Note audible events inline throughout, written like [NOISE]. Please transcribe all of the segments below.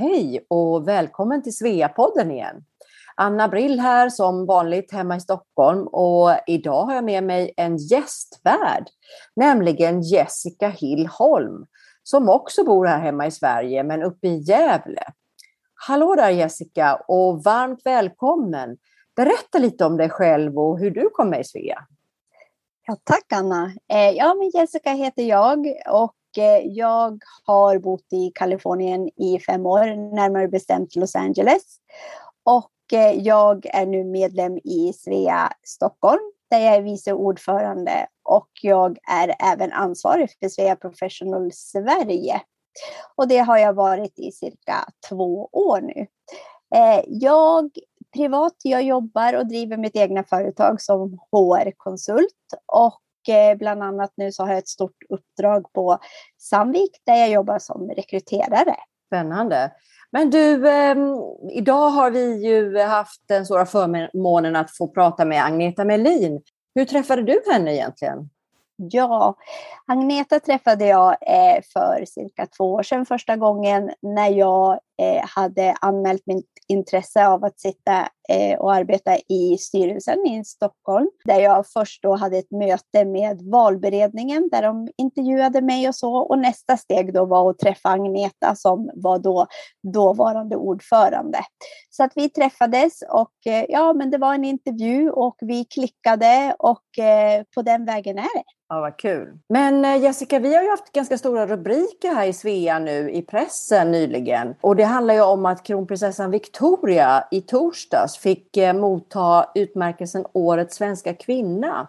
Hej och välkommen till Sveapodden igen. Anna Brill här som vanligt hemma i Stockholm och idag har jag med mig en gästvärd, nämligen Jessica Hillholm som också bor här hemma i Sverige men uppe i Gävle. Hallå där Jessica och varmt välkommen. Berätta lite om dig själv och hur du kom med i Svea. Ja, tack Anna. Eh, ja, men Jessica heter jag och Eh, jag har bott i Kalifornien i fem år, närmare bestämt Los Angeles. Och eh, jag är nu medlem i Svea Stockholm där jag är vice ordförande och jag är även ansvarig för Svea Professional Sverige. Och det har jag varit i cirka två år nu. Eh, jag privat, jag jobbar och driver mitt egna företag som HR-konsult och bland annat nu så har jag ett stort uppdrag på Sandvik där jag jobbar som rekryterare. Spännande. Men du, eh, idag har vi ju haft den stora förmånen att få prata med Agneta Melin. Hur träffade du henne egentligen? Ja, Agneta träffade jag eh, för cirka två år sedan första gången när jag eh, Eh, hade anmält mitt intresse av att sitta eh, och arbeta i styrelsen i Stockholm. Där jag först då hade ett möte med valberedningen där de intervjuade mig och så. Och nästa steg då var att träffa Agneta som var då dåvarande ordförande. Så att vi träffades och eh, ja, men det var en intervju och vi klickade och eh, på den vägen är det. Ja, vad kul. Men Jessica, vi har ju haft ganska stora rubriker här i Svea nu i pressen nyligen. Och det handlar ju om att kronprinsessan Victoria i torsdags fick eh, motta utmärkelsen Årets svenska kvinna.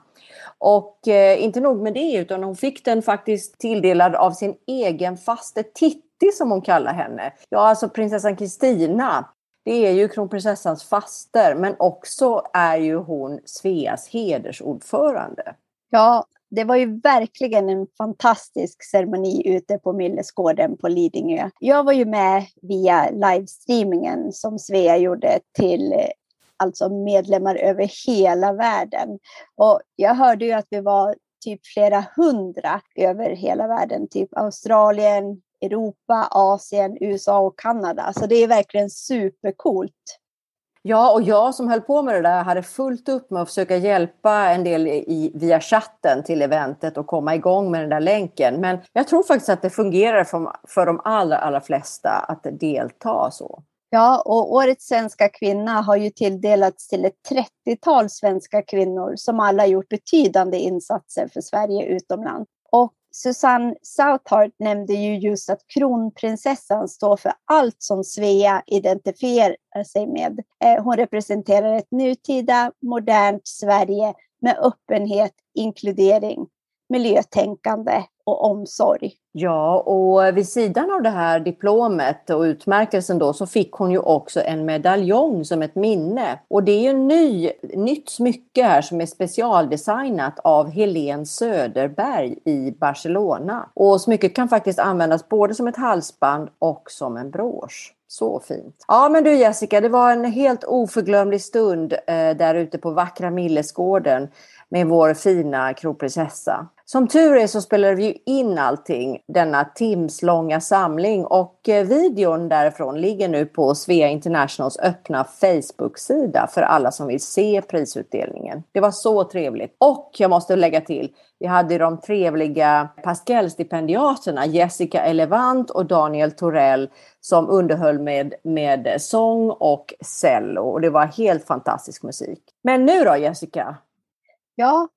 Och eh, inte nog med det, utan hon fick den faktiskt tilldelad av sin egen faste Titti som hon kallar henne. Ja, alltså prinsessan Kristina. Det är ju kronprinsessans faster, men också är ju hon Sveas hedersordförande. Ja, det var ju verkligen en fantastisk ceremoni ute på Millesgården på Lidingö. Jag var ju med via livestreamingen som Svea gjorde till eh, alltså medlemmar över hela världen. Och jag hörde ju att vi var typ flera hundra över hela världen, typ Australien, Europa, Asien, USA och Kanada. Så det är verkligen supercoolt. Ja, och jag som höll på med det där hade fullt upp med att försöka hjälpa en del i, via chatten till eventet och komma igång med den där länken. Men jag tror faktiskt att det fungerar för, för de allra, allra flesta att delta så. Ja, och Årets svenska kvinna har ju tilldelats till ett 30-tal svenska kvinnor som alla gjort betydande insatser för Sverige utomlands. Och Susanne Southart nämnde ju just att kronprinsessan står för allt som Svea identifierar sig med. Eh, hon representerar ett nutida, modernt Sverige med öppenhet, inkludering, miljötänkande och omsorg. Ja, och vid sidan av det här diplomet och utmärkelsen då så fick hon ju också en medaljong som ett minne. Och det är ju ny, nytt smycke här som är specialdesignat av Helene Söderberg i Barcelona. Och smycket kan faktiskt användas både som ett halsband och som en brosch. Så fint. Ja men du Jessica, det var en helt oförglömlig stund eh, där ute på vackra Millesgården med vår fina kronprinsessa. Som tur är så spelade vi in allting, denna timslånga samling och eh, videon därifrån ligger nu på Svea Internationals öppna Facebook-sida för alla som vill se prisutdelningen. Det var så trevligt. Och jag måste lägga till, vi hade de trevliga Pascal-stipendiaterna Jessica Elevant och Daniel Torell som underhöll med, med sång och cello. Och det var helt fantastisk musik. Men nu då Jessica? Ja,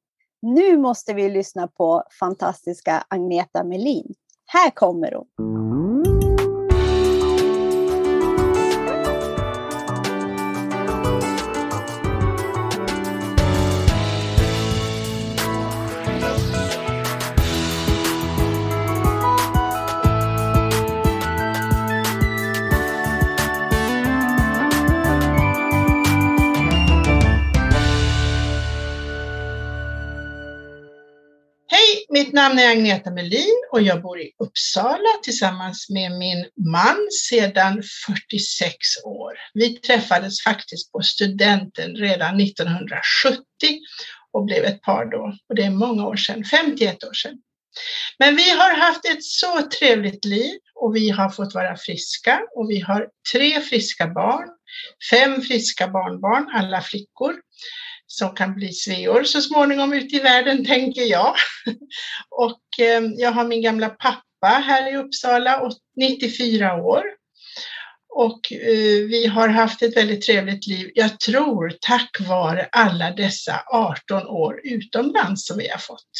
nu måste vi lyssna på fantastiska Agneta Melin. Här kommer hon! Namn är Agneta Melin och jag bor i Uppsala tillsammans med min man sedan 46 år. Vi träffades faktiskt på studenten redan 1970 och blev ett par då. Och det är många år sedan, 51 år sedan. Men vi har haft ett så trevligt liv och vi har fått vara friska och vi har tre friska barn, fem friska barnbarn, alla flickor som kan bli sveor så småningom ute i världen, tänker jag. [LAUGHS] Och ehm, jag har min gamla pappa här i Uppsala, 94 år. Och eh, vi har haft ett väldigt trevligt liv, jag tror tack vare alla dessa 18 år utomlands som vi har fått.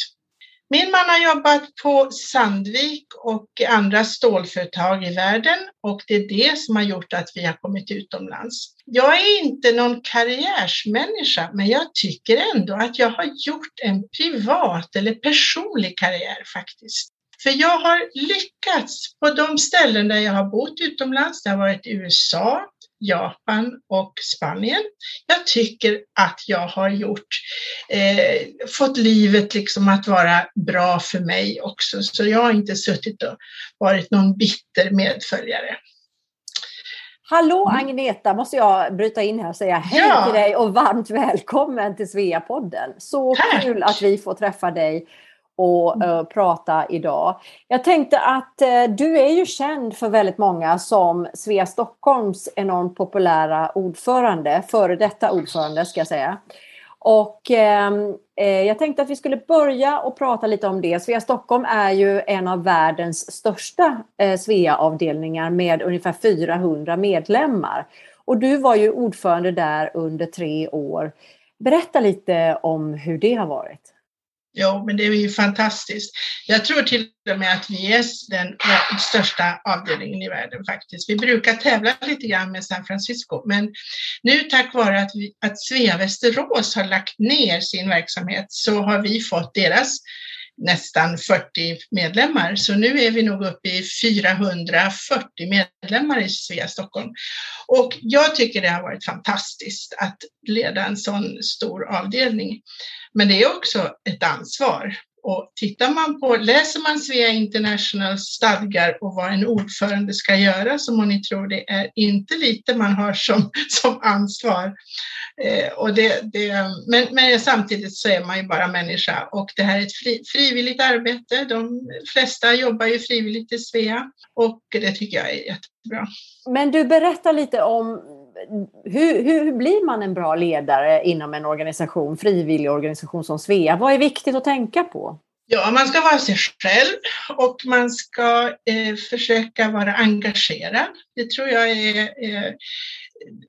Min man har jobbat på Sandvik och andra stålföretag i världen och det är det som har gjort att vi har kommit utomlands. Jag är inte någon karriärsmänniska, men jag tycker ändå att jag har gjort en privat eller personlig karriär faktiskt. För jag har lyckats på de ställen där jag har bott utomlands, det har varit USA, Japan och Spanien. Jag tycker att jag har gjort, eh, fått livet liksom att vara bra för mig också. Så jag har inte suttit och varit någon bitter medföljare. Hallå mm. Agneta, måste jag bryta in här och säga hej ja. till dig och varmt välkommen till Sveapodden. Så Tack. kul att vi får träffa dig och uh, prata idag. Jag tänkte att uh, du är ju känd för väldigt många som Svea Stockholms enormt populära ordförande, före detta ordförande ska jag säga. Och ehm, eh, jag tänkte att vi skulle börja och prata lite om det. Svea Stockholm är ju en av världens största eh, Svea-avdelningar med ungefär 400 medlemmar. Och du var ju ordförande där under tre år. Berätta lite om hur det har varit. Jo, men det är ju fantastiskt. Jag tror till och med att vi är den största avdelningen i världen faktiskt. Vi brukar tävla lite grann med San Francisco, men nu tack vare att, vi, att Svea Västerås har lagt ner sin verksamhet så har vi fått deras nästan 40 medlemmar. Så nu är vi nog uppe i 440 medlemmar i Svea Stockholm. Och jag tycker det har varit fantastiskt att leda en sån stor avdelning. Men det är också ett ansvar. Och tittar man på, läser man Svea International stadgar och vad en ordförande ska göra så må ni tro det är inte lite man har som, [LAUGHS] som ansvar. Eh, och det, det, men, men samtidigt så är man ju bara människa och det här är ett fri, frivilligt arbete. De flesta jobbar ju frivilligt i Svea och det tycker jag är jättebra. Men du berättar lite om hur, hur blir man en bra ledare inom en organisation, frivillig organisation som Svea? Vad är viktigt att tänka på? Ja, man ska vara sig själv och man ska eh, försöka vara engagerad. Det tror jag är eh,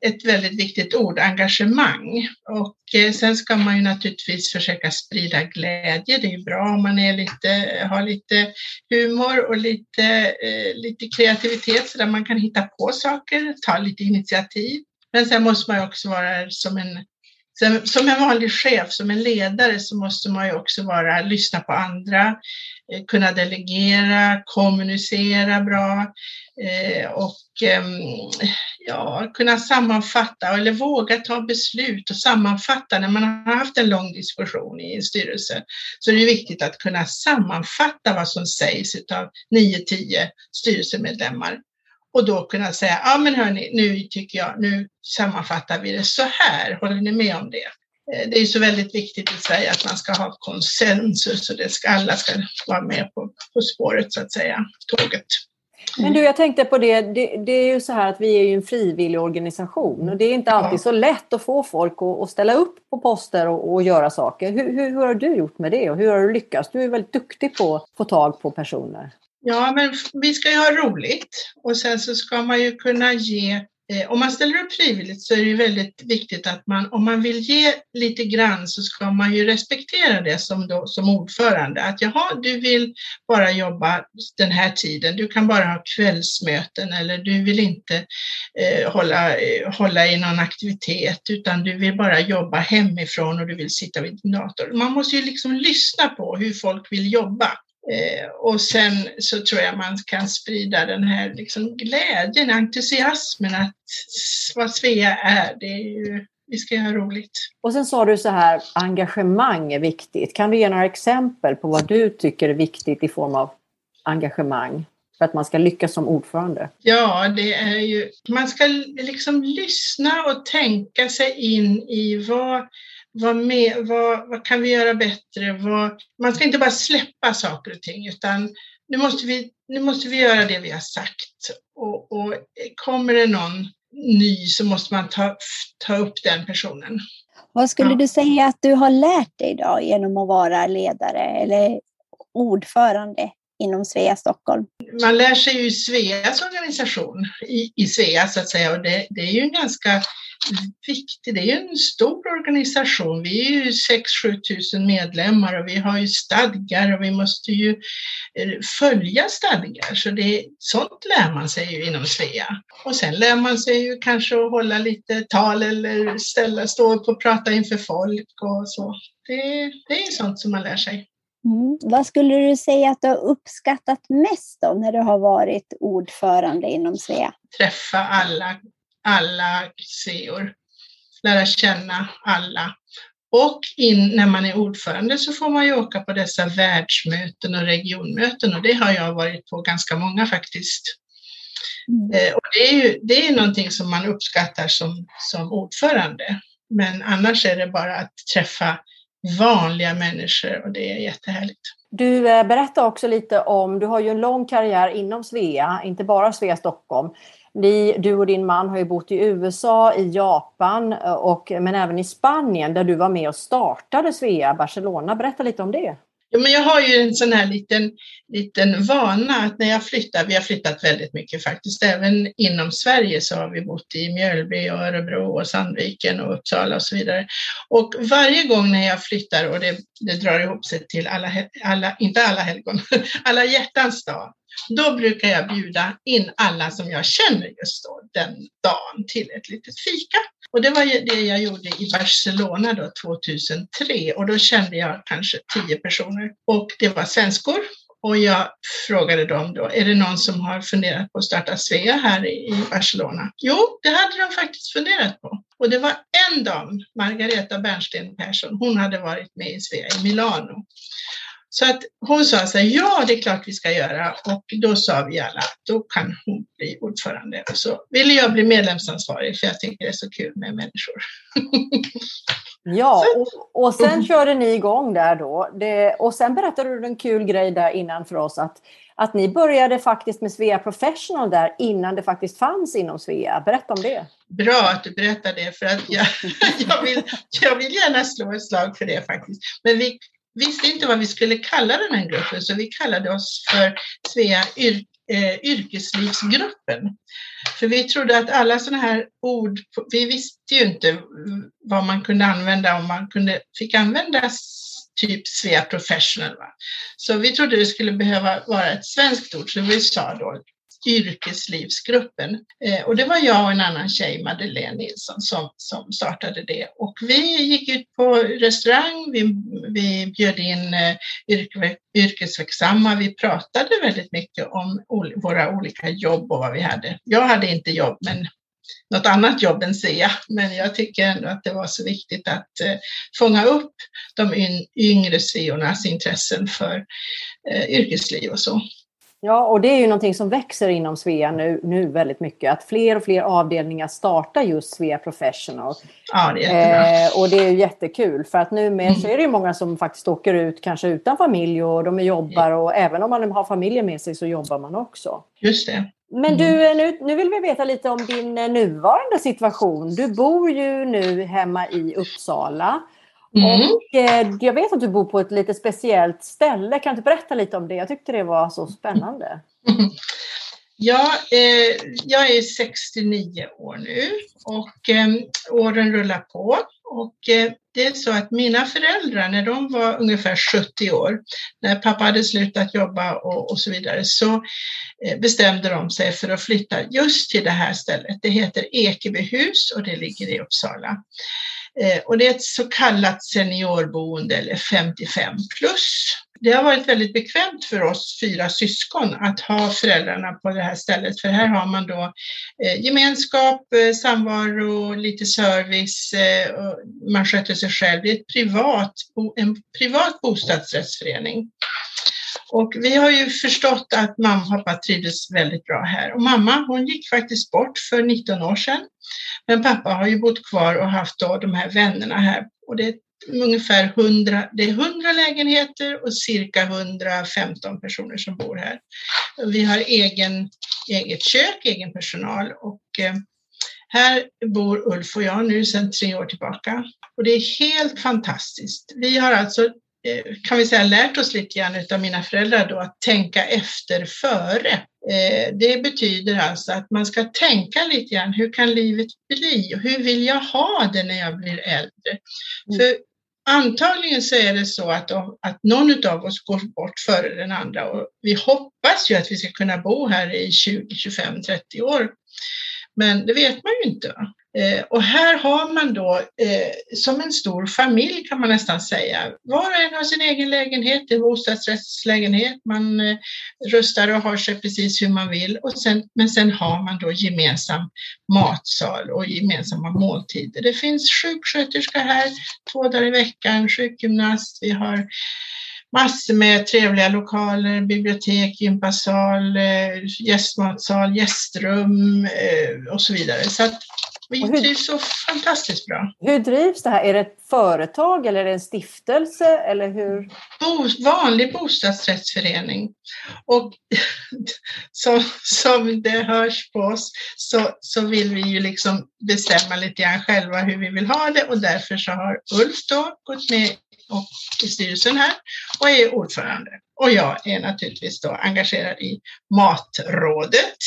ett väldigt viktigt ord, engagemang. Och eh, sen ska man ju naturligtvis försöka sprida glädje. Det är bra om man är lite, har lite humor och lite, eh, lite kreativitet så där man kan hitta på saker, ta lite initiativ. Men sen måste man också vara som en som en vanlig chef, som en ledare, så måste man ju också vara, lyssna på andra, eh, kunna delegera, kommunicera bra eh, och ehm, ja, kunna sammanfatta eller våga ta beslut och sammanfatta när man har haft en lång diskussion i en styrelse. Så det är viktigt att kunna sammanfatta vad som sägs av 9-10 styrelsemedlemmar och då kunna säga, ja men hörni, nu tycker jag, nu sammanfattar vi det så här, håller ni med om det? Eh, det är så väldigt viktigt i Sverige att man ska ha konsensus och det ska, alla ska vara med på, på spåret så att säga, tåget. Men du, jag tänkte på det, det, det, är ju så här att vi är ju en frivillig organisation och det är inte alltid ja. så lätt att få folk att, att ställa upp på poster och, och göra saker. Hur, hur, hur, har du gjort med det och hur har du lyckats? Du är väldigt duktig på att få tag på personer. Ja, men vi ska ju ha roligt och sen så ska man ju kunna ge eh, om man ställer upp frivilligt så är det ju väldigt viktigt att man, om man vill ge lite grann så ska man ju respektera det som, då, som ordförande. Att jaha, du vill bara jobba den här tiden, du kan bara ha kvällsmöten eller du vill inte eh, hålla, eh, hålla i någon aktivitet utan du vill bara jobba hemifrån och du vill sitta vid din dator. Man måste ju liksom lyssna på hur folk vill jobba. Eh, och sen så tror jag man kan sprida den här liksom glädjen, entusiasmen att vad Svea är, det är ju, vi ska ha roligt. Och sen sa du så här, engagemang är viktigt. Kan du ge några exempel på vad du tycker är viktigt i form av engagemang? för att man ska lyckas som ordförande? Ja, det är ju, man ska liksom lyssna och tänka sig in i vad, vad, med, vad, vad kan vi göra bättre? Vad, man ska inte bara släppa saker och ting utan nu måste vi, nu måste vi göra det vi har sagt. Och, och kommer det någon ny så måste man ta, ta upp den personen. Vad skulle ja. du säga att du har lärt dig då genom att vara ledare eller ordförande inom Svea Stockholm? Man lär sig ju Sveas organisation i, i Svea så att säga och det, det är ju en ganska viktig, det är ju en stor organisation. Vi är ju 6-7 tusen medlemmar och vi har ju stadgar och vi måste ju eh, följa stadgar. Så det, sånt lär man sig ju inom Svea. Och sen lär man sig ju kanske att hålla lite tal eller ställa, stå upp och prata inför folk och så. Det, det är sånt som man lär sig. Mm. Vad skulle du säga att du har uppskattat mest då när du har varit ordförande inom Svea? Träffa alla, alla sveor, lära känna alla. Och in, när man är ordförande så får man ju åka på dessa världsmöten och regionmöten och det har jag varit på ganska många faktiskt. Mm. Eh, och det är ju det är någonting som man uppskattar som, som ordförande. Men annars är det bara att träffa vanliga människor och det är jättehärligt. Du eh, berättar också lite om, du har ju en lång karriär inom Svea, inte bara Svea Stockholm. Ni, du och din man har ju bott i USA, i Japan eh, och, men även i Spanien där du var med och startade Svea Barcelona. Berätta lite om det. Ja, men jag har ju en sån här liten, liten vana att när jag flyttar, vi har flyttat väldigt mycket faktiskt, även inom Sverige så har vi bott i Mjölby och Örebro och Sandviken och Uppsala och så vidare. Och varje gång när jag flyttar och det, det drar ihop sig till alla, alla, inte alla helgon, [LAUGHS] alla hjärtans dag, då brukar jag bjuda in alla som jag känner just då, den dagen till ett litet fika. Och det var det jag gjorde i Barcelona då 2003 och då kände jag kanske tio personer och det var svenskor. Och jag frågade dem då, är det någon som har funderat på att starta Svea här i Barcelona? Jo, det hade de faktiskt funderat på. Och det var en dam, Margareta Bernsten Persson, hon hade varit med i Svea i Milano. Så att hon sa så här, ja det är klart vi ska göra och då sa vi alla att då kan hon bli ordförande. Och så ville jag bli medlemsansvarig för jag tycker det är så kul med människor. [LAUGHS] ja, och, och sen körde ni igång där då. Det, och sen berättade du en kul grej där innan för oss att, att ni började faktiskt med Svea Professional där innan det faktiskt fanns inom Svea. Berätta om det. Bra att du berättar det för att jag, [LAUGHS] jag, vill, jag vill gärna slå ett slag för det faktiskt. Men vi, visste inte vad vi skulle kalla den här gruppen så vi kallade oss för Svea yr, eh, yrkeslivsgruppen. För vi trodde att alla sådana här ord, vi visste ju inte vad man kunde använda om man kunde, fick använda typ Svea Professional. Va? Så vi trodde det skulle behöva vara ett svenskt ord, så vi sa då yrkeslivsgruppen. Eh, och det var jag och en annan tjej, Madeleine Nilsson, som, som startade det. Och vi gick ut på restaurang, vi, vi bjöd in eh, yrke, yrkesverksamma, vi pratade väldigt mycket om våra olika jobb och vad vi hade. Jag hade inte jobb, men något annat jobb än SEA, men jag tycker ändå att det var så viktigt att eh, fånga upp de yngre sveornas intressen för eh, yrkesliv och så. Ja, och det är ju någonting som växer inom Svea nu, nu väldigt mycket. Att fler och fler avdelningar startar just Svea Professional. Ja, det är eh, och det är ju jättekul för att nu med mm. så är det ju många som faktiskt åker ut kanske utan familj och de jobbar och även om man har familjen med sig så jobbar man också. Just det. Men mm. du, eh, nu, nu vill vi veta lite om din eh, nuvarande situation. Du bor ju nu hemma i Uppsala. Mm. Och eh, jag vet att du bor på ett lite speciellt ställe. Kan du berätta lite om det? Jag tyckte det var så spännande. [LAUGHS] Ja, eh, jag är 69 år nu och eh, åren rullar på. Och eh, det är så att mina föräldrar, när de var ungefär 70 år, när pappa hade slutat jobba och, och så vidare, så eh, bestämde de sig för att flytta just till det här stället. Det heter Ekebyhus och det ligger i Uppsala. Eh, och det är ett så kallat seniorboende eller 55 plus. Det har varit väldigt bekvämt för oss fyra syskon att ha föräldrarna på det här stället för här har man då eh, gemenskap, eh, samvaro, lite service, man sköter sig själv. Det är ett privat, en privat bostadsrättsförening. Och vi har ju förstått att mamma och pappa trivdes väldigt bra här. Och mamma hon gick faktiskt bort för 19 år sedan. Men pappa har ju bott kvar och haft då de här vännerna här. Och det är ungefär 100, det är 100 lägenheter och cirka 115 personer som bor här. Vi har egen, eget kök, egen personal och eh, här bor Ulf och jag nu sedan tre år tillbaka och det är helt fantastiskt. Vi har alltså kan vi säga lärt oss lite grann av mina föräldrar då att tänka efter före. Eh, det betyder alltså att man ska tänka lite grann, hur kan livet bli och hur vill jag ha det när jag blir äldre? Mm. För antagligen så är det så att, att någon av oss går bort före den andra och vi hoppas ju att vi ska kunna bo här i 20, 25, 30 år. Men det vet man ju inte. Eh, och här har man då eh, som en stor familj kan man nästan säga. Var och en har sin egen lägenhet, det är bostadsrättslägenhet, man eh, rustar och har sig precis hur man vill. Och sen, men sen har man då gemensam matsal och gemensamma måltider. Det finns sjuksköterska här två dagar i veckan, sjukgymnast, vi har massor med trevliga lokaler, bibliotek, gympasal, eh, gästmatsal, gästrum eh, och så vidare. Så vi hur, trivs så fantastiskt bra. Hur drivs det här? Är det ett företag eller är det en stiftelse? Eller hur? Bo, vanlig bostadsrättsförening. Och [LAUGHS] som, som det hörs på oss så, så vill vi ju liksom bestämma lite grann själva hur vi vill ha det och därför så har Ulf då gått med och i styrelsen här och är ordförande. Och jag är naturligtvis då engagerad i Matrådet.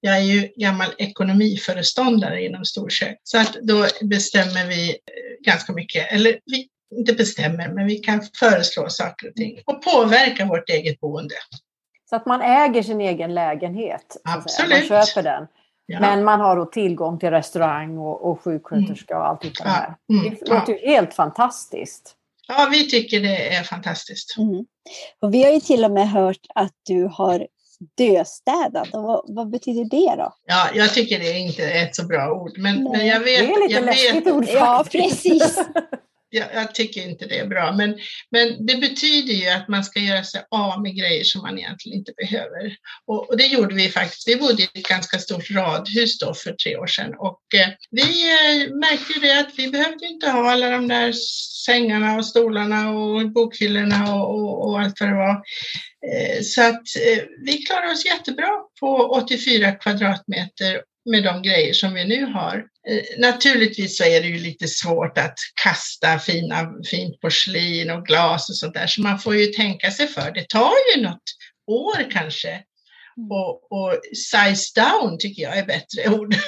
Jag är ju gammal ekonomiföreståndare inom storkök, så att då bestämmer vi eh, ganska mycket, eller vi inte bestämmer, men vi kan föreslå saker och ting och påverka vårt eget boende. Så att man äger sin egen lägenhet? Absolut. Man köper den. Ja. Men man har då tillgång till restaurang och, och sjuksköterska och allt det här. Mm. Det låter ju helt fantastiskt. Ja, vi tycker det är fantastiskt. Mm. Och vi har ju till och med hört att du har döstädat. Och vad, vad, betyder det då? Ja, jag tycker det inte är ett så bra ord. Men, men jag vet... Det är lite jag läskigt vet, ord [LAUGHS] Ja, precis jag, jag, tycker inte det är bra. Men, men det betyder ju att man ska göra sig av med grejer som man egentligen inte behöver. Och, och det gjorde vi faktiskt. Vi bodde i ett ganska stort radhus då för tre år sedan och eh, vi eh, märkte ju det att vi behövde inte ha alla de där sängarna och stolarna och bokhyllorna och, och, och allt vad det var. Eh, så att eh, vi klarar oss jättebra på 84 kvadratmeter med de grejer som vi nu har. Eh, naturligtvis så är det ju lite svårt att kasta fina, fint porslin och glas och sånt där, så man får ju tänka sig för. Det tar ju något år kanske. Mm. Och, och size down tycker jag är bättre ord. [LAUGHS]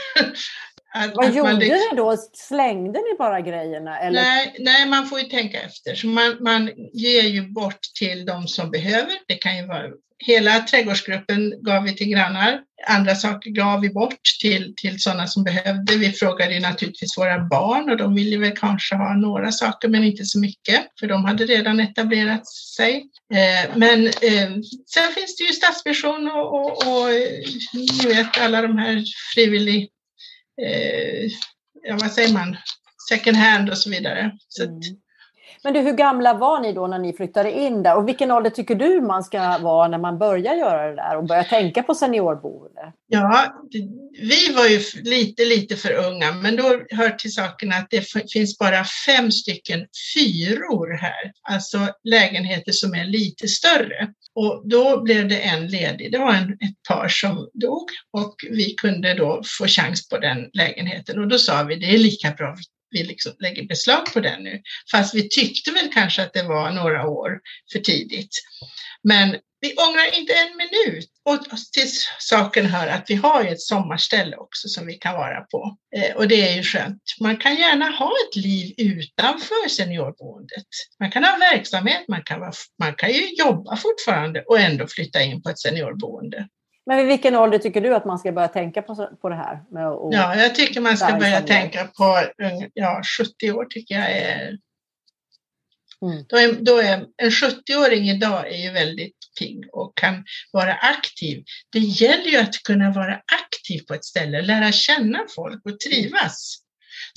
Att, Vad att gjorde liksom... ni då? Slängde ni bara grejerna? Eller? Nej, nej, man får ju tänka efter. Så man, man ger ju bort till de som behöver. Det kan ju vara hela trädgårdsgruppen gav vi till grannar. Andra saker gav vi bort till, till sådana som behövde. Vi frågade ju naturligtvis våra barn och de ville väl kanske ha några saker men inte så mycket för de hade redan etablerat sig. Eh, men eh, sen finns det ju Stadsmission och, och, och eh, ni vet alla de här frivillig eh, ja, vad säger man, second hand och så vidare. Så mm. Men du, hur gamla var ni då när ni flyttade in där? Och vilken ålder tycker du man ska vara när man börjar göra det där och börjar tänka på seniorboende? Ja, vi var ju lite, lite för unga, men då hör till saken att det finns bara fem stycken fyror här, alltså lägenheter som är lite större. Och då blev det en ledig. Det var en, ett par som dog och vi kunde då få chans på den lägenheten och då sa vi det är lika bra vi liksom lägger beslag på den nu. Fast vi tyckte väl kanske att det var några år för tidigt. Men vi ångrar inte en minut. Och till saken hör att vi har ju ett sommarställe också som vi kan vara på. Eh, och det är ju skönt. Man kan gärna ha ett liv utanför seniorboendet. Man kan ha verksamhet, man kan, vara, man kan ju jobba fortfarande och ändå flytta in på ett seniorboende. Men vid vilken ålder tycker du att man ska börja tänka på, på det här? Ja, jag tycker man ska börja tänka på ja, 70 år tycker jag är... Mm. Då är, då är en 70-åring idag är ju väldigt pigg och kan vara aktiv. Det gäller ju att kunna vara aktiv på ett ställe, lära känna folk och trivas.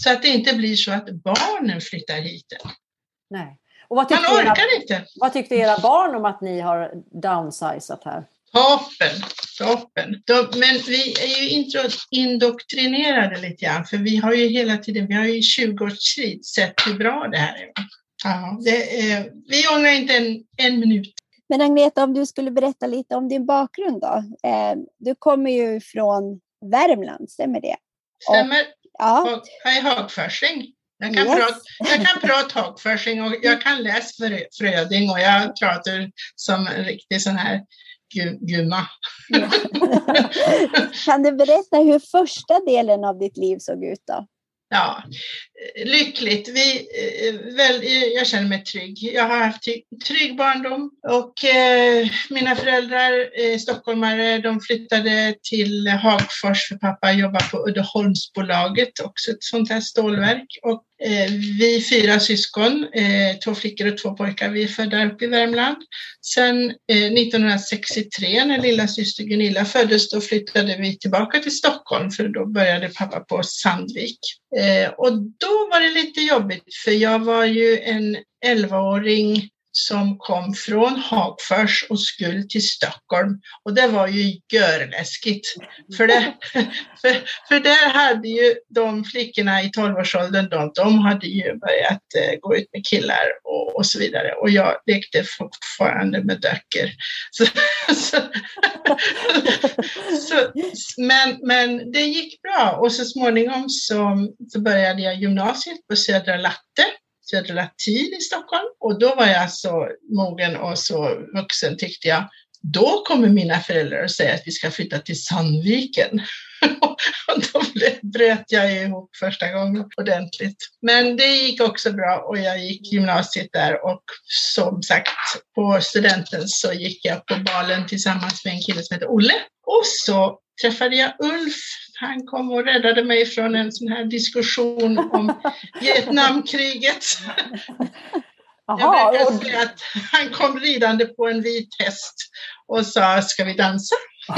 Så att det inte blir så att barnen flyttar hit. Nej. Och vad Man orkar era, inte. Vad tyckte era barn om att ni har downsizat här? Toppen, toppen. men vi är ju indoktrinerade lite grann, för vi har ju hela tiden, vi har ju i 20 års tid sett hur bra det här är. Ja, det är, vi ångrar inte en, en minut. Men Agneta, om du skulle berätta lite om din bakgrund då. Eh, du kommer ju från Värmland, stämmer det? Stämmer. Och, ja. Jag är hagförsing. Jag kan, yes. prata, jag kan prata hagförsing och jag kan läsa Fröding och jag pratar som en riktig sån här Ja. [LAUGHS] kan du berätta hur första delen av ditt liv såg ut då? Ja, Eh, lyckligt. Vi, eh, väl, eh, jag känner mig trygg. Jag har haft trygg barndom och eh, mina föräldrar, eh, stockholmare, de flyttade till Hagfors för pappa jobbar på Uddeholmsbolaget, också ett sånt här stålverk. Och eh, vi fyra syskon, två flickor och två pojkar, vi är födda uppe i Värmland. Sen 1963 när lilla syster Gunilla föddes, då flyttade vi tillbaka till Stockholm för då började pappa på Sandvik. och då då var det lite jobbigt för jag var ju en 11-åring som kom från Hagfors och skulle till Stockholm. Och det var ju görläskigt. För, det, [LAUGHS] för, för där hade ju de flickorna i 12-årsåldern, de, de hade ju börjat eh, gå ut med killar och, och så vidare. Och jag lekte fortfarande med döcker. [LAUGHS] Så, så, så, men, men det gick bra och så småningom så, så började jag gymnasiet på Södra Latte Södra Latin i Stockholm och då var jag så mogen och så vuxen tyckte jag. Då kommer mina föräldrar att säga att vi ska flytta till Sandviken. [LAUGHS] och då bröt jag ihop första gången ordentligt. Men det gick också bra och jag gick gymnasiet där och som sagt på studenten så gick jag på balen tillsammans med en kille som heter Olle. Och så träffade jag Ulf han kom och räddade mig från en sån här diskussion om [LAUGHS] Vietnamkriget. Aha, jag brukar säga att han kom ridande på en vit häst och sa, ska vi dansa? [LAUGHS]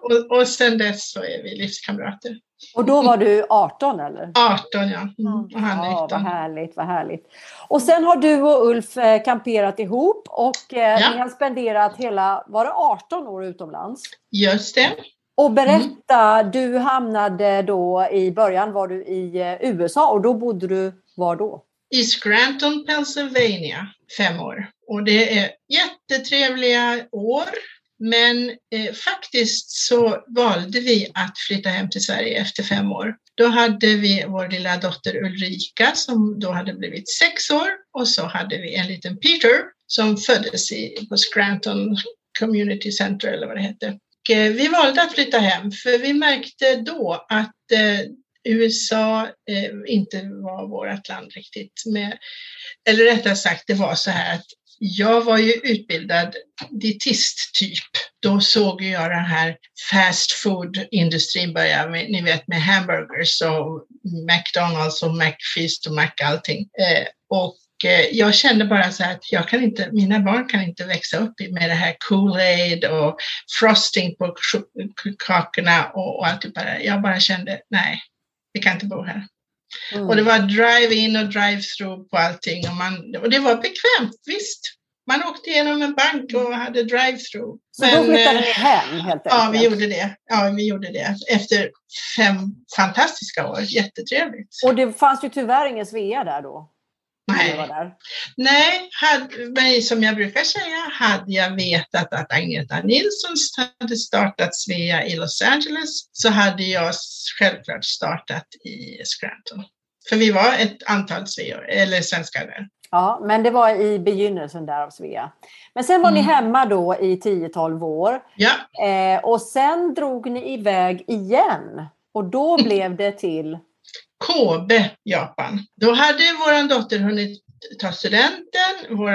och, och sen dess så är vi livskamrater. Och då var du 18 eller? 18 ja, mm, och han är 19. Ja, vad härligt, vad härligt. Och sen har du och Ulf eh, kamperat ihop och eh, ja. ni har spenderat hela, var det 18 år utomlands? Just det. Och berätta, mm. du hamnade då i början var du i eh, USA och då bodde du var då? I Scranton, Pennsylvania, fem år. Och det är jättetrevliga år. Men eh, faktiskt så valde vi att flytta hem till Sverige efter fem år. Då hade vi vår lilla dotter Ulrika som då hade blivit sex år och så hade vi en liten Peter som föddes i, på Scranton Community Center eller vad det hette. Eh, vi valde att flytta hem för vi märkte då att eh, USA eh, inte var vårt land riktigt. Med, eller rättare sagt, det var så här att jag var ju utbildad dietist typ. Då såg jag den här fast food-industrin börja med, ni vet med hamburgers och McDonalds och McFeast och Mac allting. och jag kände bara så att jag kan inte, mina barn kan inte växa upp med det här Kool-Aid och frosting på kakorna och, och allt det bara. Jag bara kände, nej, vi kan inte bo här. Mm. Och det var drive-in och drive-through på allting och, man, och det var bekvämt, visst. Man åkte igenom en bank och hade drive-through. Så Men, då flyttade ni hem helt enkelt? Ja, vi gjorde det. Ja, vi gjorde det. Efter fem fantastiska år. Jättetrevligt. Och det fanns ju tyvärr ingen Svea där då? Nej, Nej hade, men som jag brukar säga, hade jag vetat att Agneta Nilsson hade startat Svea i Los Angeles så hade jag självklart startat i Scranton. För vi var ett antal Sveor, eller svenskar där. Ja, men det var i begynnelsen där av Svea. Men sen var mm. ni hemma då i 10-12 år. Ja. Eh, och sen drog ni iväg igen. Och då [LAUGHS] blev det till Kobe, Japan. Då hade vår dotter hunnit ta studenten. Vår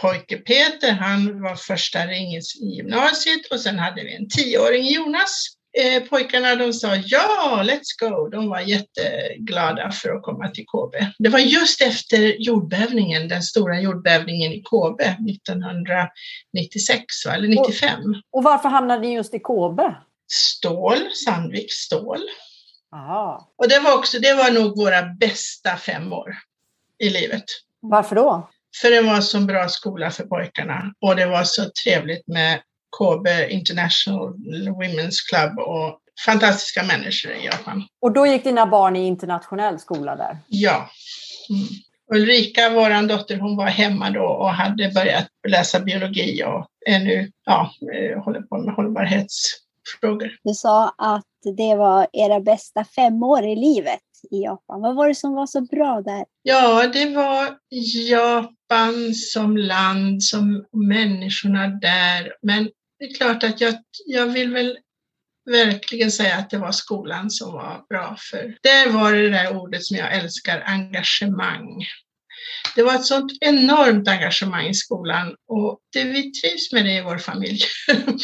pojke Peter, han var första ringen i gymnasiet och sen hade vi en tioåring, Jonas. Eh, pojkarna de sa ja, let's go. De var jätteglada för att komma till Kobe. Det var just efter jordbävningen, den stora jordbävningen i Kobe 1996 va? eller 95. Och, och varför hamnade ni just i Kobe? Stål, Sandviks stål. Aha. Och det var, också, det var nog våra bästa fem år i livet. Varför då? För det var så bra skola för pojkarna och det var så trevligt med KB International Women's Club och fantastiska människor i Japan. Och då gick dina barn i internationell skola där? Ja. Mm. Ulrika, vår dotter, hon var hemma då och hade börjat läsa biologi och är nu ja, eh, håller på med hållbarhetsfrågor. Du sa att det var era bästa fem år i livet i Japan. Vad var det som var så bra där? Ja, det var Japan som land, som människorna där. Men det är klart att jag, jag vill väl verkligen säga att det var skolan som var bra för. Där var det där ordet som jag älskar, engagemang. Det var ett sånt enormt engagemang i skolan och det, vi trivs med det i vår familj. Mm.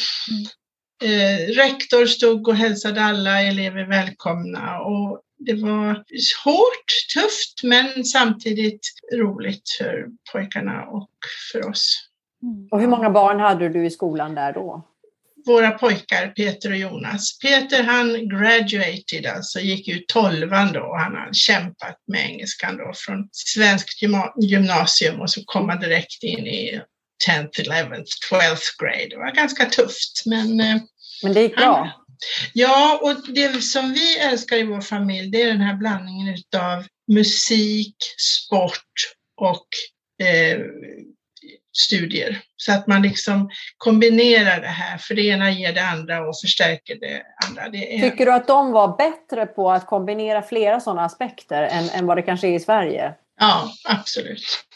Eh, rektor stod och hälsade alla elever välkomna och det var hårt, tufft men samtidigt roligt för pojkarna och för oss. Mm. Och hur många barn hade du i skolan där då? Våra pojkar, Peter och Jonas. Peter han graduated, alltså gick ut tolvan då och han har kämpat med engelskan då från svenskt gymnasium och så kom han direkt in i 10th, 11th, 12th grade. Det var ganska tufft men... Eh, men det gick bra? Ja, och det som vi älskar i vår familj det är den här blandningen av musik, sport och eh, studier. Så att man liksom kombinerar det här, för det ena ger det andra och förstärker det andra. Det är... Tycker du att de var bättre på att kombinera flera sådana aspekter än, än vad det kanske är i Sverige? Ja, absolut.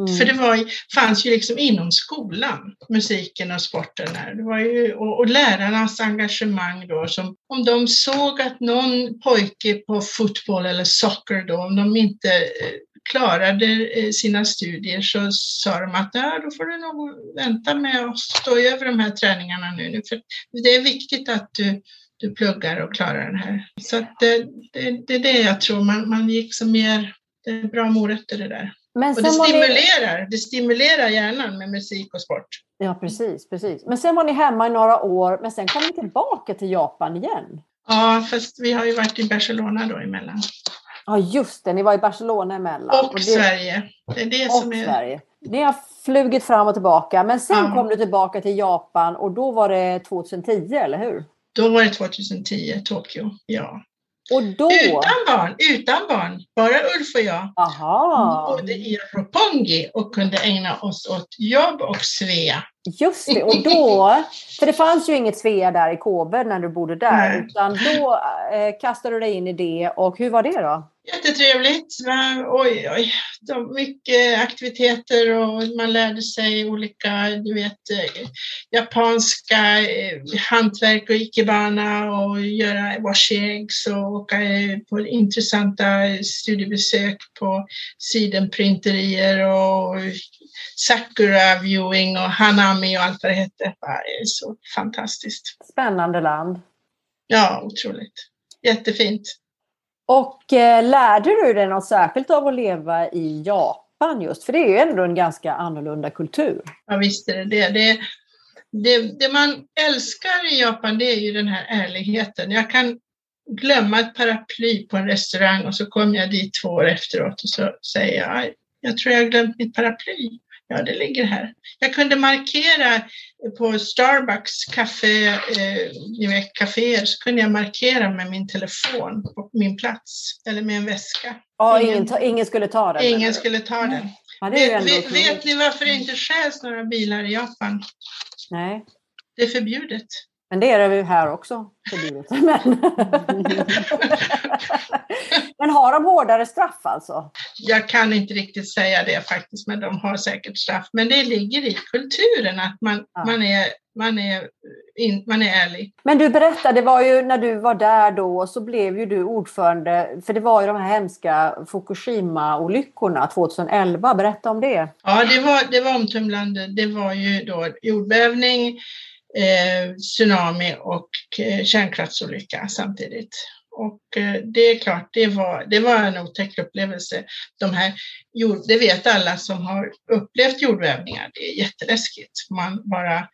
Mm. För det var, fanns ju liksom inom skolan, musiken och sporten där. Det var ju, och, och, lärarnas engagemang då, som om de såg att någon pojke på fotboll eller socker då, om de inte eh, klarade eh, sina studier så sa de att ja, då får du nog vänta med att stå över de här träningarna nu. För det är viktigt att du, du pluggar och klarar den här. Så det, det, det, är det jag tror, man, man gick som mer, det är bra morötter det där. Men och det stimulerar, ni... det stimulerar hjärnan med musik och sport. Ja, precis, precis. Men sen var ni hemma i några år, men sen kom ni tillbaka till Japan igen. Ja, fast vi har ju varit i Barcelona då emellan. Ja, just det. Ni var i Barcelona emellan. Och, och det... Sverige. Det är det och som är... Sverige. Ni har flugit fram och tillbaka, men sen ja. kom du tillbaka till Japan och då var det 2010, eller hur? Då var det 2010, Tokyo, ja. Och då... Utan barn, utan barn. Bara Ulf och jag. Aha. Bodde i Roppongi och kunde ägna oss åt jobb och Svea. Just det, och då, [LAUGHS] för det fanns ju inget Svea där i Kåber när du bodde där, Nej. utan då eh, kastade du dig in i det och hur var det då? Jättetrevligt. Oj, oj. De, mycket aktiviteter och man lärde sig olika, du vet, eh, japanska eh, hantverk och ikebana och göra washi eggs och åka på intressanta studiebesök på sidenprinterier och sakura viewing och hanami och allt vad det hette. Det är så fantastiskt. Spännande land. Ja, otroligt. Jättefint. Och eh, lärde du dig något särskilt av att leva i Japan just? För det är ju ändå en ganska annorlunda kultur. Ja visst är det det. det. Det, det man älskar i Japan det är ju den här ärligheten. Jag kan glömma ett paraply på en restaurang och så kommer jag dit två år efteråt och så säger jag jag tror jag har glömt mitt paraply. Ja, det ligger här. Jag kunde markera på Starbucks kafé, eh, ni vet, kaféer, så kunde jag markera med min telefon på min plats eller med en väska. Ja, ingen, ingen, ingen skulle ta den? Ingen eller? skulle ta den. Ja, vet, vet, vet ni varför det inte stjäls några bilar i Japan? Nej. Det är förbjudet. Men det är det ju här också. Förbjudet. [LAUGHS] Men... [LAUGHS] men har de hårdare straff alltså? Jag kan inte riktigt säga det faktiskt, men de har säkert straff. Men det ligger i kulturen att man, ja. man, är, man, är, in, man är ärlig. Men du berättade, det var ju när du var där då så blev ju du ordförande, för det var ju de här hemska Fukushima-olyckorna 2011. Berätta om det. Ja, det var, det var omtumlande. Det var ju då jordbävning, eh, tsunami och eh, kärnkraftsolycka samtidigt. Och eh, det är klart, det var, det var en otäck upplevelse. De här, det vet alla som har upplevt jordbävningar, det är jätteläskigt. Man bara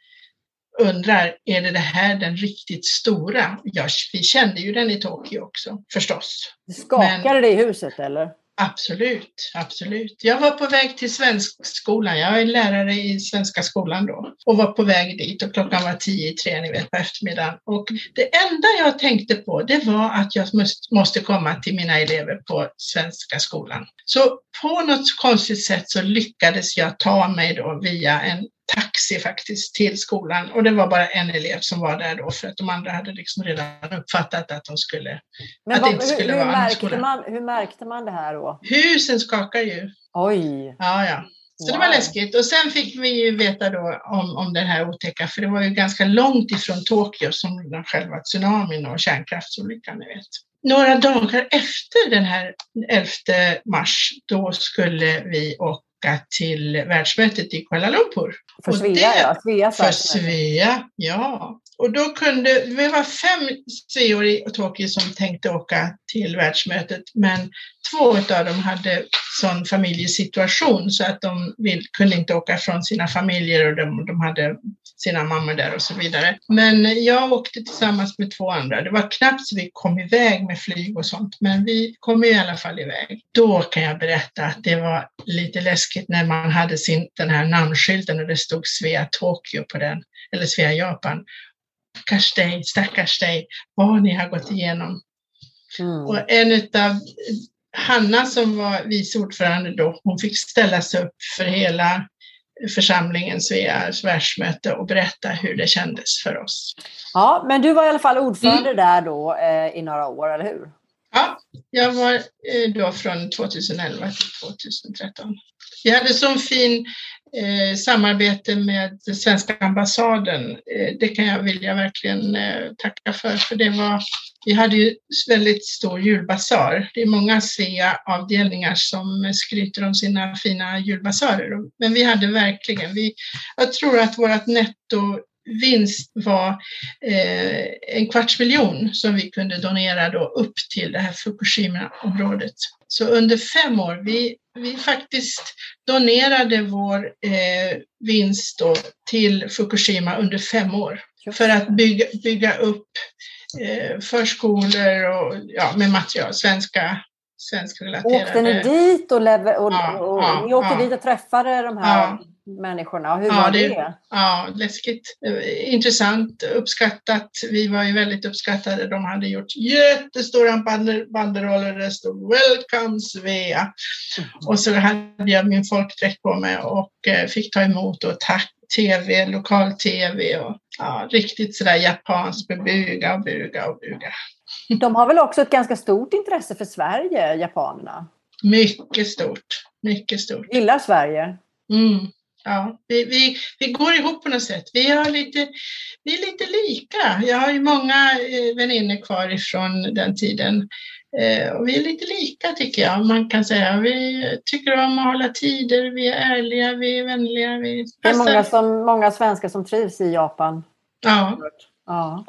undrar, är det det här den riktigt stora? Ja, vi kände ju den i Tokyo också förstås. Skakade Men, det i huset eller? Absolut, absolut. Jag var på väg till svenskskolan. Jag är lärare i svenska skolan då och var på väg dit och klockan var tio i tre, ni vet, på eftermiddagen. Och det enda jag tänkte på, det var att jag måste komma till mina elever på svenska skolan. Så på något konstigt sätt så lyckades jag ta mig då via en taxi faktiskt till skolan och det var bara en elev som var där då för att de andra hade liksom redan uppfattat att de skulle, Men att vad, det inte skulle hur, hur, vara märkte man, hur märkte man det här då? Husen skakar ju. Oj! Ja, ja. Så det var läskigt. Och sen fick vi ju veta då om, om den här otäcka, för det var ju ganska långt ifrån Tokyo som den själva tsunamin och kärnkraftsolyckan, ni vet. Några dagar efter den här 11 mars, då skulle vi åka till världsmötet i Kuala Lumpur. För Och Svea, det- ja. Sveas För. Svea, ja. Och då kunde, vi var fem sveor i Tokyo som tänkte åka till världsmötet, men två av dem hade sån familjesituation så att de vill, kunde inte åka från sina familjer och de, de hade sina mammor där och så vidare. Men jag åkte tillsammans med två andra. Det var knappt så vi kom iväg med flyg och sånt, men vi kom i alla fall iväg. Då kan jag berätta att det var lite läskigt när man hade sin, den här namnskylten och det stod Svea Tokyo på den, eller Svea Japan. Stackars dig, stackars dig, vad ni har gått igenom. Mm. Och en utav Hanna som var vice ordförande då, hon fick ställa sig upp för hela församlingen, Sveas världsmöte och berätta hur det kändes för oss. Ja, men du var i alla fall ordförande Mm. där då eh, i några år, eller hur? Ja, jag var eh, då från 2011 till 2013. Vi hade så fin eh, samarbete med svenska ambassaden. Eh, det kan jag vilja verkligen eh, tacka för, för det var, vi hade ju väldigt stor julbasar. Det är många SEA-avdelningar som skryter om sina fina julbasarer, men vi hade verkligen, vi, jag tror att vårt netto vinst var eh, en kvarts miljon som vi kunde donera då upp till det här Fukushima-området. Så under fem år, vi, vi faktiskt donerade vår eh, vinst då till Fukushima under fem år för att bygga, bygga upp eh, förskolor och ja, med material, svenska, svenskrelaterade. Åkte ni dit och, lever, och, Ja, och, ja, ni åkte ja. dit och träffade de här Ja. Människorna? Hur Ja, var det- det? Ja, läskigt. Intressant, uppskattat. Vi var ju väldigt uppskattade. De hade gjort jättestora bander, banderoller där det stod Welcome Svea. Och så hade jag min folkdräkt på mig och eh, fick ta emot och tack tv, lokal-tv och ja, riktigt sådär japanskt med buga och buga och buga. De har väl också ett ganska stort intresse för Sverige, japanerna? Mycket stort, mycket stort. Gillar Sverige? Mm. Ja, vi, vi, vi går ihop på något sätt. Vi, har lite, vi är lite lika. Jag har ju många eh, vänner kvar ifrån den tiden. Eh, och vi är lite lika tycker jag. Man kan säga vi tycker om att hålla tider, vi är ärliga, vi är vänliga. Vi Det är många, som, många svenskar som trivs i Japan. Ja, Ja.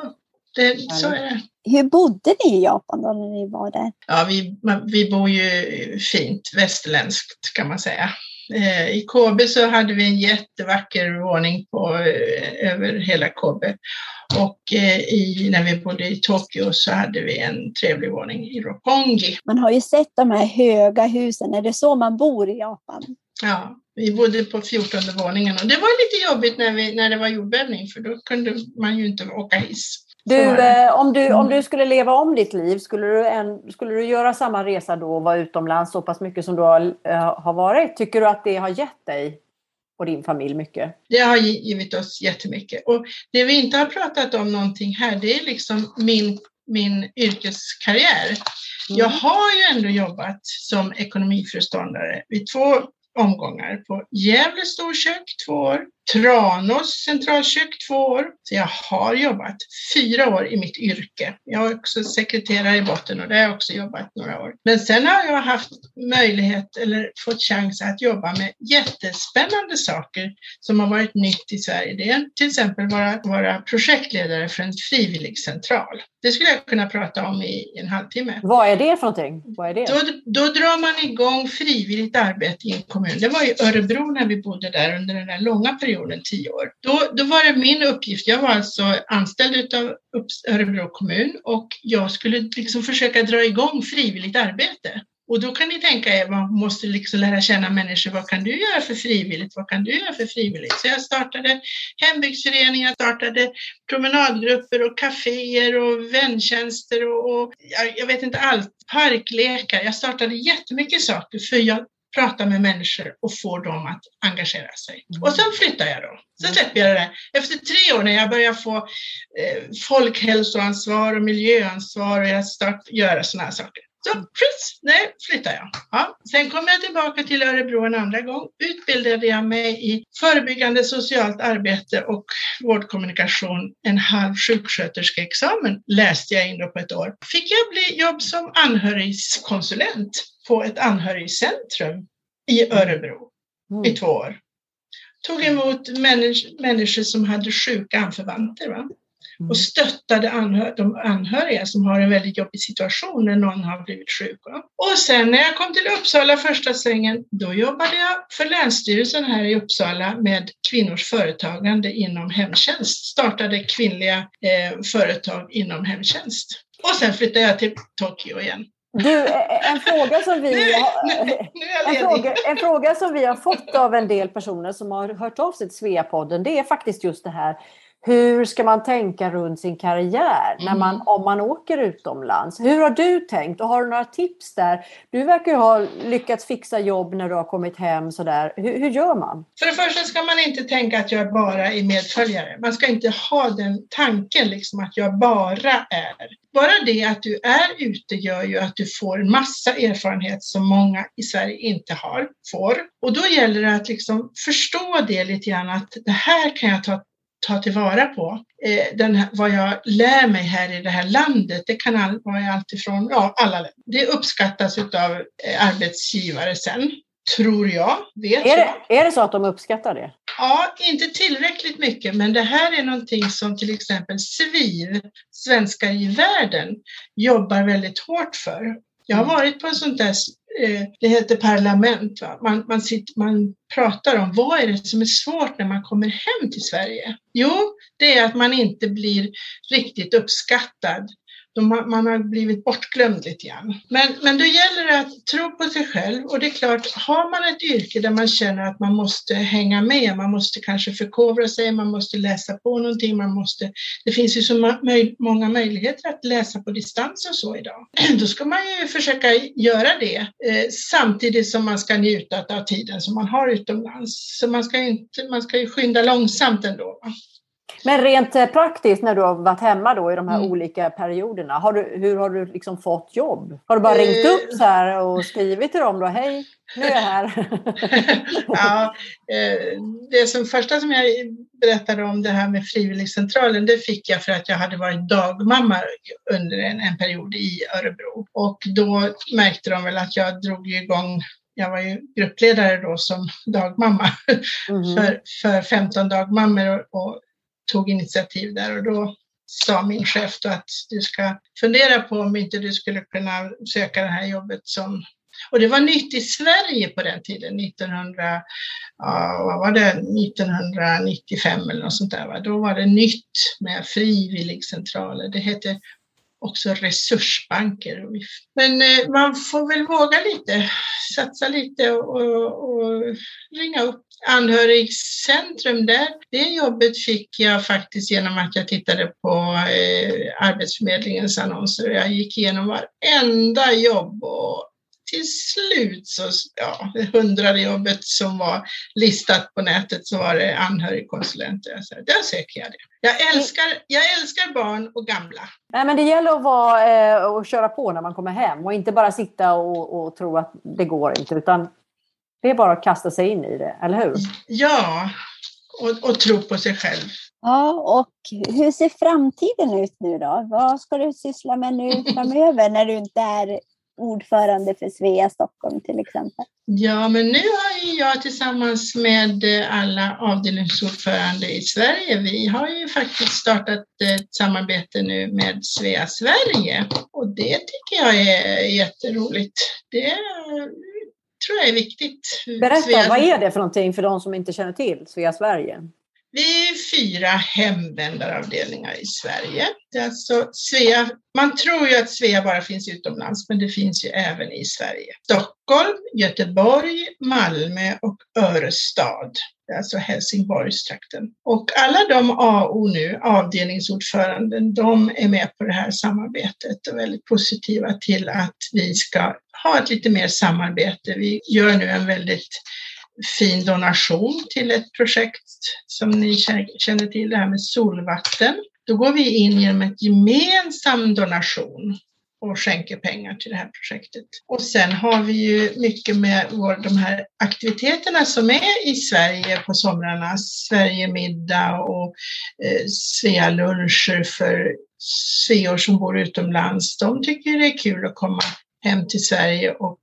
det, så är det. Hur bodde ni i Japan då när ni var där? Ja, vi, vi bor ju fint västerländskt kan man säga. Eh, I Kobe så hade vi en jättevacker våning på, eh, över hela Kobe. Och eh, i, när vi bodde i Tokyo så hade vi en trevlig våning i Roppongi. Man har ju sett de här höga husen. Är det så man bor i Japan? Ja, vi bodde på 14 våningen och det var lite jobbigt när, vi, när det var jordbävning för då kunde man ju inte åka hiss. Du, eh, om, du, om Mm. du skulle leva om ditt liv, skulle du, en, skulle du göra samma resa då och vara utomlands så pass mycket som du har, eh, har varit? Tycker du att det har gett dig och din familj mycket? Det har gi- givit oss jättemycket. Och det vi inte har pratat om någonting här, det är liksom min, min yrkeskarriär. Mm. Jag har ju ändå jobbat som ekonomiföreståndare vid två omgångar på Gävle storkök två år, Tranås centralkök två år. Så jag har jobbat fyra år i mitt yrke. Jag är också sekreterare i botten och där har jag också jobbat några år. Men sen har jag haft möjlighet eller fått chans att jobba med jättespännande saker som har varit nytt i Sverige. Det är till exempel vara, vara projektledare för en frivilligcentral. Det skulle jag kunna prata om i en halvtimme. Vad är det för någonting? Vad är det? Då, då drar man igång frivilligt arbete i en kommun. Det var i Örebro när vi bodde där under den där långa perioden, tio år. Då, då var det min uppgift, jag var alltså anställd av Örebro kommun och jag skulle liksom försöka dra igång frivilligt arbete. Och då kan ni tänka er, man måste liksom lära känna människor. Vad kan du göra för frivilligt? Vad kan du göra för frivilligt? Så jag startade hembygdsföreningar, startade promenadgrupper och kaféer och väntjänster och, och jag, jag vet inte allt. Parklekar. Jag startade jättemycket saker för jag prata med människor och få dem att engagera sig. Mm. Och sen flyttar jag då. Sen släpper jag det där. Efter tre år när jag börjar få eh, folkhälsoansvar och miljöansvar och jag startar göra sådana här saker. Så skjuts, nej, flyttar jag. Ja. Sen kom jag tillbaka till Örebro en andra gång. Utbildade jag mig i förebyggande socialt arbete och vårdkommunikation. En halv sjuksköterskeexamen läste jag in på ett år. Fick jag bli jobb som anhörigkonsulent på ett anhörigcentrum i Örebro mm. i två år. Tog emot människ människor som hade sjuka anförvanter. Va? Mm. och stöttade anhör de anhöriga som har en väldigt jobbig situation när någon har blivit sjuk. Och sen när jag kom till Uppsala första svängen, då jobbade jag för Länsstyrelsen här i Uppsala med kvinnors företagande inom hemtjänst. Startade kvinnliga eh, företag inom hemtjänst. Och sen flyttade jag till Tokyo igen. Du, en fråga som vi [LAUGHS] har, en, fråga, en fråga som vi har fått av en del personer som har hört av sig till Sveapodden, det är faktiskt just det här hur ska man tänka runt sin karriär när man, mm. om man åker utomlands? Hur har du tänkt och har du några tips där? Du verkar ju ha lyckats fixa jobb när du har kommit hem. Sådär. Hur, hur gör man? För det första ska man inte tänka att jag bara är medföljare. Man ska inte ha den tanken liksom att jag bara är. Bara det att du är ute gör ju att du får en massa erfarenhet som många i Sverige inte har, får. Och då gäller det att liksom förstå det lite grann att det här kan jag ta ta tillvara på. Eh, den vad jag lär mig här i det här landet, det kan all, vara alltifrån, ja alla Det uppskattas av eh, arbetsgivare sen, tror jag, vet är det, jag. Är det så att de uppskattar det? Ja, inte tillräckligt mycket, men det här är någonting som till exempel SVIV, Svenskar i världen, jobbar väldigt hårt för. Jag har mm. varit på en sånt där Eh, det heter parlament. Va? Man, man, sitter, man pratar om vad är det som är svårt när man kommer hem till Sverige? Jo, det är att man inte blir riktigt uppskattad de, man har blivit bortglömd lite grann. Men, men då gäller det att tro på sig själv och det är klart, har man ett yrke där man känner att man måste hänga med, man måste kanske förkovra sig, man måste läsa på någonting, man måste, det finns ju så många möjligheter att läsa på distans och så idag. [CLEARS THROAT] Då ska man ju försöka göra det eh, samtidigt som man ska njuta av tiden som man har utomlands. Så man ska, inte, man ska ju skynda långsamt ändå. Men rent eh, praktiskt när du har varit hemma då i de här mm. olika perioderna, har du, hur har du liksom fått jobb? Har du bara ringt upp så här och skrivit till dem då? Hej, nu är jag här. [LAUGHS] ja, eh, det som första som jag berättade om det här med frivilligcentralen, det fick jag för att jag hade varit dagmamma under en, en period i Örebro. Och då märkte de väl att jag drog igång jag var ju gruppledare då som dagmamma mm. [LAUGHS] för, för 15 dagmammor och, och tog initiativ där och då sa min chef då att du ska fundera på om inte du skulle kunna söka det här jobbet som och det var nytt i Sverige på den tiden, 1900, vad var det, 1995 eller något sånt där. Va? Då var det nytt med frivilligcentraler. Det hette också resursbanker. Men eh, man får väl våga lite, satsa lite och, och, och ringa upp Anhörigcentrum där, det jobbet fick jag faktiskt genom att jag tittade på eh, Arbetsförmedlingens annonser. Jag gick igenom varenda jobb och till slut så, ja, det hundrade jobbet som var listat på nätet så var det anhörigkonsulenter. Sa, där söker jag det. Jag älskar, jag älskar barn och gamla. Nej, men det gäller att vara, eh, och köra på när man kommer hem och inte bara sitta och, och tro att det går inte utan det är bara att kasta sig in i det, eller hur? Ja, och, och tro på sig själv. Ja, och hur ser framtiden ut nu då? Vad ska du syssla med nu [LAUGHS] framöver när du inte är ordförande för Svea Stockholm till exempel? Ja, men nu har jag tillsammans med alla avdelningsordförande i Sverige, vi har ju faktiskt startat ett samarbete nu med Svea Sverige och det tycker jag är jätteroligt. Det tror jag är viktigt. Berätta, Svea... vad är det för någonting för de som inte känner till Svea Sverige? Vi är fyra hemvändaravdelningar i Sverige. Det är alltså Svea, man tror ju att Svea bara finns utomlands, men det finns ju även i Sverige. Stockholm, Göteborg, Malmö och Örestad. Det är alltså Helsingborgstrakten. Och alla de AO nu, avdelningsordföranden, de är med på det här samarbetet och väldigt positiva till att vi ska ha ett lite mer samarbete. Vi gör nu en väldigt fin donation till ett projekt som ni känner till, det här med solvatten. Då går vi in genom en gemensam donation och skänker pengar till det här projektet. Och sen har vi ju mycket med vår, de här aktiviteterna som är i Sverige på somrarna, Sverigemiddag och eh, Svea luncher för sveor som bor utomlands. De tycker det är kul att komma hem till Sverige och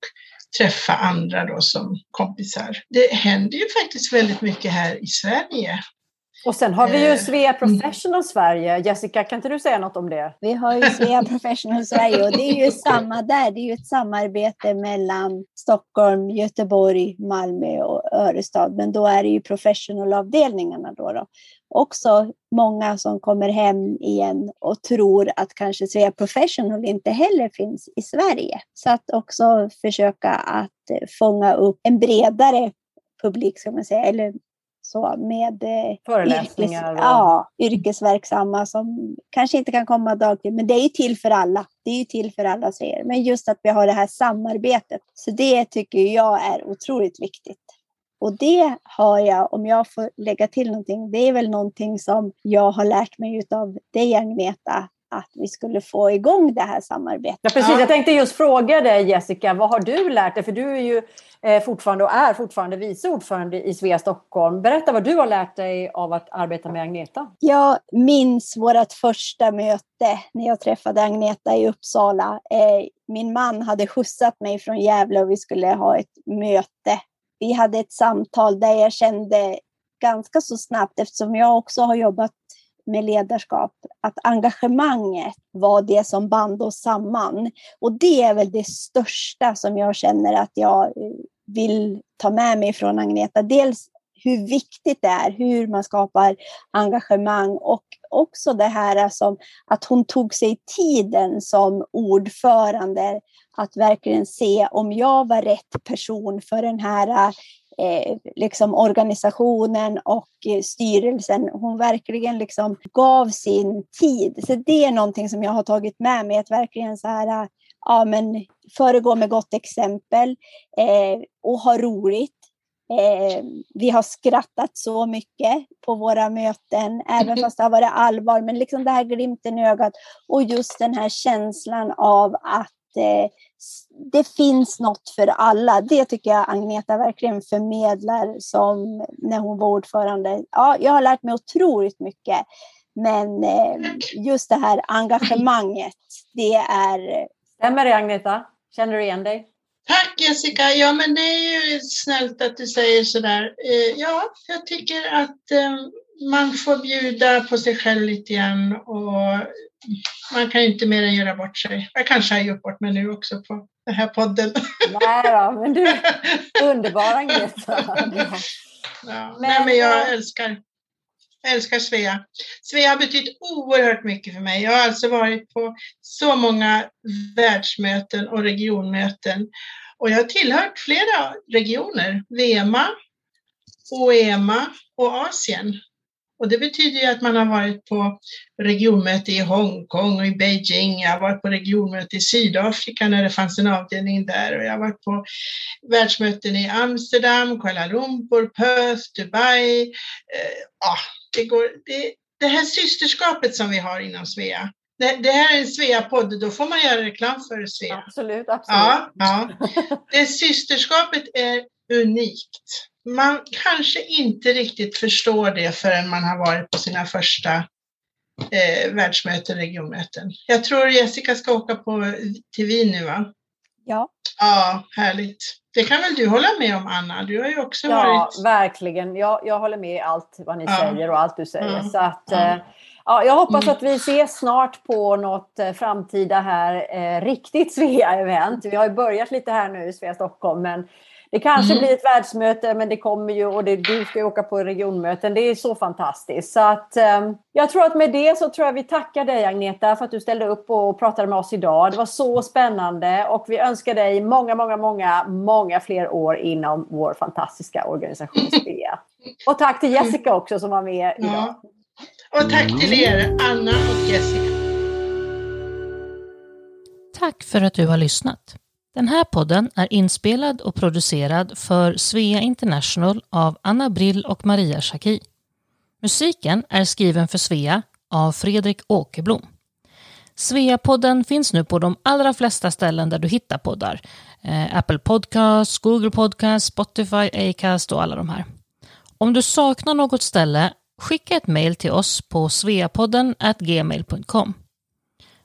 träffa andra då som kompisar. Det händer ju faktiskt väldigt mycket här i Sverige. Och sen har vi ju eh, Svea. Professional Sverige. Jessica, kan inte du säga något om det? Vi har ju Svea Professional Sverige och det är ju samma där. Det är ju ett samarbete mellan Stockholm, Göteborg, Malmö och Örestad. Men då är det ju professionalavdelningarna då. då också många som kommer hem igen och tror att kanske Svea Professional inte heller finns i Sverige. Så att också försöka att fånga upp en bredare publik, ska man säga, eller så med eh, föreläsningar yrkes, och... ja, yrkesverksamma som kanske inte kan komma dagtid, men det är ju till för alla. Det är ju till för alla ser. Men just att vi har det här samarbetet, så det tycker jag är otroligt viktigt. Och det har jag, om jag får lägga till någonting, det är väl någonting som jag har lärt mig av dig Agneta, att vi skulle få igång det här samarbetet. Ja, precis. Jag tänkte just fråga dig Jessica, vad har du lärt dig? För du är ju eh, fortfarande och är fortfarande vice ordförande i Svea Stockholm. Berätta vad du har lärt dig av att arbeta med Agneta. Jag minns vårt första möte när jag träffade Agneta i Uppsala. Eh, min man hade skjutsat mig från Gävle och vi skulle ha ett möte vi hade ett samtal där jag kände ganska så snabbt, eftersom jag också har jobbat med ledarskap, att engagemanget var det som band oss samman. Och det är väl det största som jag känner att jag eh, vill ta med mig från Agneta. Dels hur viktigt det är, hur man skapar engagemang och också det här som att hon tog sig tiden som ordförande att verkligen se om jag var rätt person för den här eh, liksom organisationen och eh, styrelsen. Hon verkligen liksom gav sin tid. Så det är någonting som jag har tagit med mig, att verkligen så här, eh, ja men föregå med gott exempel eh, och ha roligt. Eh, vi har skrattat så mycket på våra möten, även fast det har varit allvar, men liksom det här glimten i ögat och just den här känslan av att eh, det finns något för alla. Det tycker jag Agneta verkligen förmedlar som när hon var ordförande. Ja, jag har lärt mig otroligt mycket. Men eh, just det här engagemanget, det är... Stämmer det Agneta? Känner du igen dig? Tack Jessica! Ja, men det är ju snällt att du säger sådär. Eh, ja, jag tycker att eh, man får bjuda på sig själv lite grann och man kan ju inte mer än göra bort sig. Jag kanske har gjort bort mig nu också på den här podden. Nej då, men du [LAUGHS] underbar Agneta. Ja. Men, Nej, men jag älskar, jag älskar Svea. Svea har betytt oerhört mycket för mig. Jag har alltså varit på så många världsmöten och regionmöten. Och jag har tillhört flera regioner. VEMA, OEMA och Asien. Och det betyder ju att man har varit på regionmöte i Hongkong och i Beijing. Jag har varit på regionmöte i Sydafrika när det fanns en avdelning där och jag har varit på världsmöten i Amsterdam, Kuala Lumpur, Perth, Dubai. Eh, ja, det, går, det, det här systerskapet som vi har inom Svea, det, det, här är en Svea-podd, då får man göra reklam för Svea. Absolut, absolut. Ja, ja. Det systerskapet är unikt man kanske inte riktigt förstår det förrän man har varit på sina första eh, världsmöten, regionmöten. Jag tror Jessica ska åka på, till Wien nu va? Ja. Ja, härligt. Det kan väl du hålla med om Anna? Du har ju också ja, varit... Ja, verkligen. Jag, jag håller med i allt vad ni ja. säger och allt du säger. Mm. Så att, mm. ja, jag hoppas mm. att vi ses snart på något eh, framtida här, eh, riktigt [LAUGHS] Svea-event. Vi har ju börjat lite här nu i Svea Stockholm, men Det kanske mm. blir ett världsmöte, men det kommer ju och det, du ska åka på regionmöten. Det är så fantastiskt. Så att, um, jag tror att med det så tror jag vi tackar dig Agneta för att du ställde upp och pratade med oss idag. Det var så spännande och vi önskar dig många, många, många, många fler år inom vår fantastiska organisation [LAUGHS] Svea. Och tack till Jessica också som var med idag. Ja. Och tack till er, Anna och Jessica. Tack för att du har lyssnat. Den här podden är inspelad och producerad för Svea International av Anna Brill och Maria Schacki. Musiken är skriven för Svea av Fredrik Åkerblom. Svea-podden finns nu på de allra flesta ställen där du hittar poddar. Eh, Apple Podcasts, Google Podcasts, Spotify, Acast och alla de här. Om du saknar något ställe, skicka ett mejl till oss på sveapodden gmail.com.